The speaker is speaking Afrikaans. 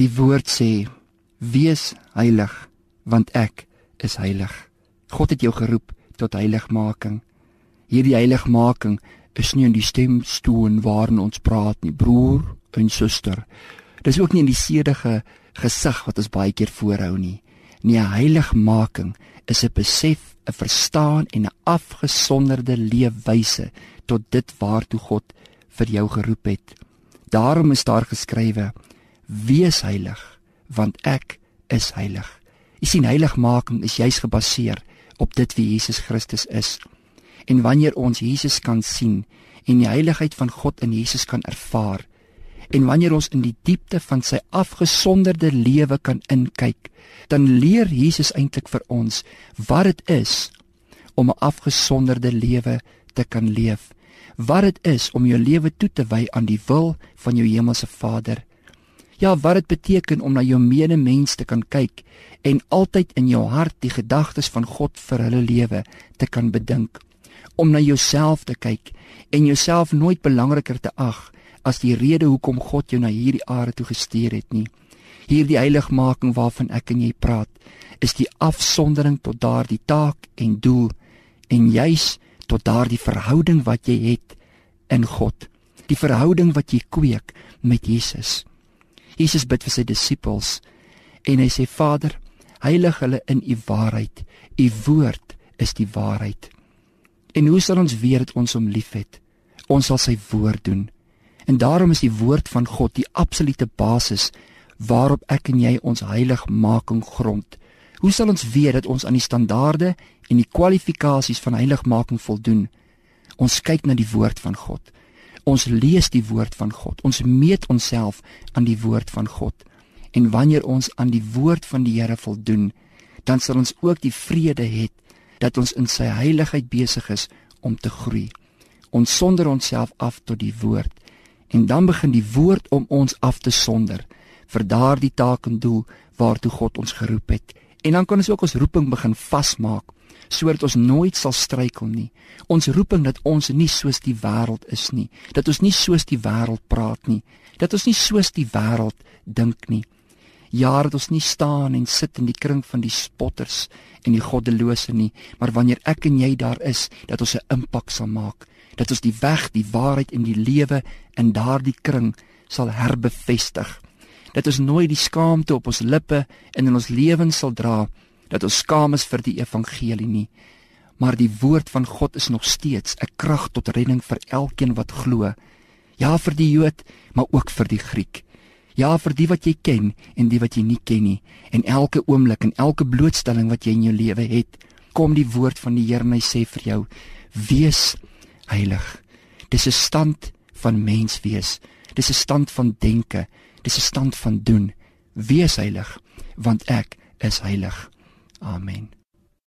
Die woord sê: "Wees heilig, want ek is heilig." God het jou geroep tot heiligmaking. Hierdie heiligmaking is nie in die stemstoon waarin ons praat nie, broer en suster. Dis ook nie in die sedige gesig wat ons baie keer voorhou nie. Nie 'n heiligmaking is 'n besef, 'n verstaan en 'n afgesonderde leefwyse tot dit waartoe God vir jou geroep het. Daarom is daar geskrywe: Wees heilig, want ek is heilig. Jy sien heiligmaking is juis gebaseer op dit wie Jesus Christus is. En wanneer ons Jesus kan sien en die heiligheid van God in Jesus kan ervaar, en wanneer ons in die diepte van sy afgesonderde lewe kan inkyk, dan leer Jesus eintlik vir ons wat dit is om 'n afgesonderde lewe te kan leef. Wat dit is om jou lewe toe te wy aan die wil van jou hemelse Vader. Ja, wat dit beteken om na jou medemens te kan kyk en altyd in jou hart die gedagtes van God vir hulle lewe te kan bedink. Om na jouself te kyk en jouself nooit belangriker te ag as die rede hoekom God jou na hierdie aarde toe gestuur het nie. Hierdie heiligmaking waarvan ek en jy praat, is die afsondering tot daardie taak en doel en juis tot daardie verhouding wat jy het in God. Die verhouding wat jy kweek met Jesus. Jesus bid vir sy disippels en hy sê Vader, heilig hulle in u waarheid. U woord is die waarheid. En hoe sal ons weet dat ons hom liefhet? Ons sal sy woord doen. En daarom is die woord van God die absolute basis waarop ek en jy ons heiligmaking grond. Hoe sal ons weet dat ons aan die standaarde en die kwalifikasies van heiligmaking voldoen? Ons kyk na die woord van God. Ons lees die woord van God. Ons meet onsself aan die woord van God. En wanneer ons aan die woord van die Here voldoen, dan sal ons ook die vrede hê dat ons in sy heiligheid besig is om te groei. Ons sonder onsself af tot die woord en dan begin die woord om ons af te sonder vir daardie taak en doel waartoe God ons geroep het. En dan kan ons ook ons roeping begin vasmaak sodat ons nooit sal struikel nie. Ons roeping dat ons nie soos die wêreld is nie, dat ons nie soos die wêreld praat nie, dat ons nie soos die wêreld dink nie. Ja, dat ons nie staan en sit in die kring van die spotters en die goddelose nie, maar wanneer ek en jy daar is, dat ons 'n impak sal maak, dat ons die weg, die waarheid en die lewe in daardie kring sal herbevestig. Dat ons nooit die skaamte op ons lippe en in ons lewens sal dra dat ons skaam is vir die evangelie nie. Maar die woord van God is nog steeds 'n krag tot redding vir elkeen wat glo. Ja vir die Jood, maar ook vir die Griek. Ja vir die wat jy ken en die wat jy nie ken nie. En elke oomblik en elke blootstelling wat jy in jou lewe het, kom die woord van die Here hy sê vir jou: "Wees heilig." Dis 'n stand van mens wees. Dis 'n stand van denke. Dis 'n stand van doen. Wees heilig, want ek is heilig. Amen.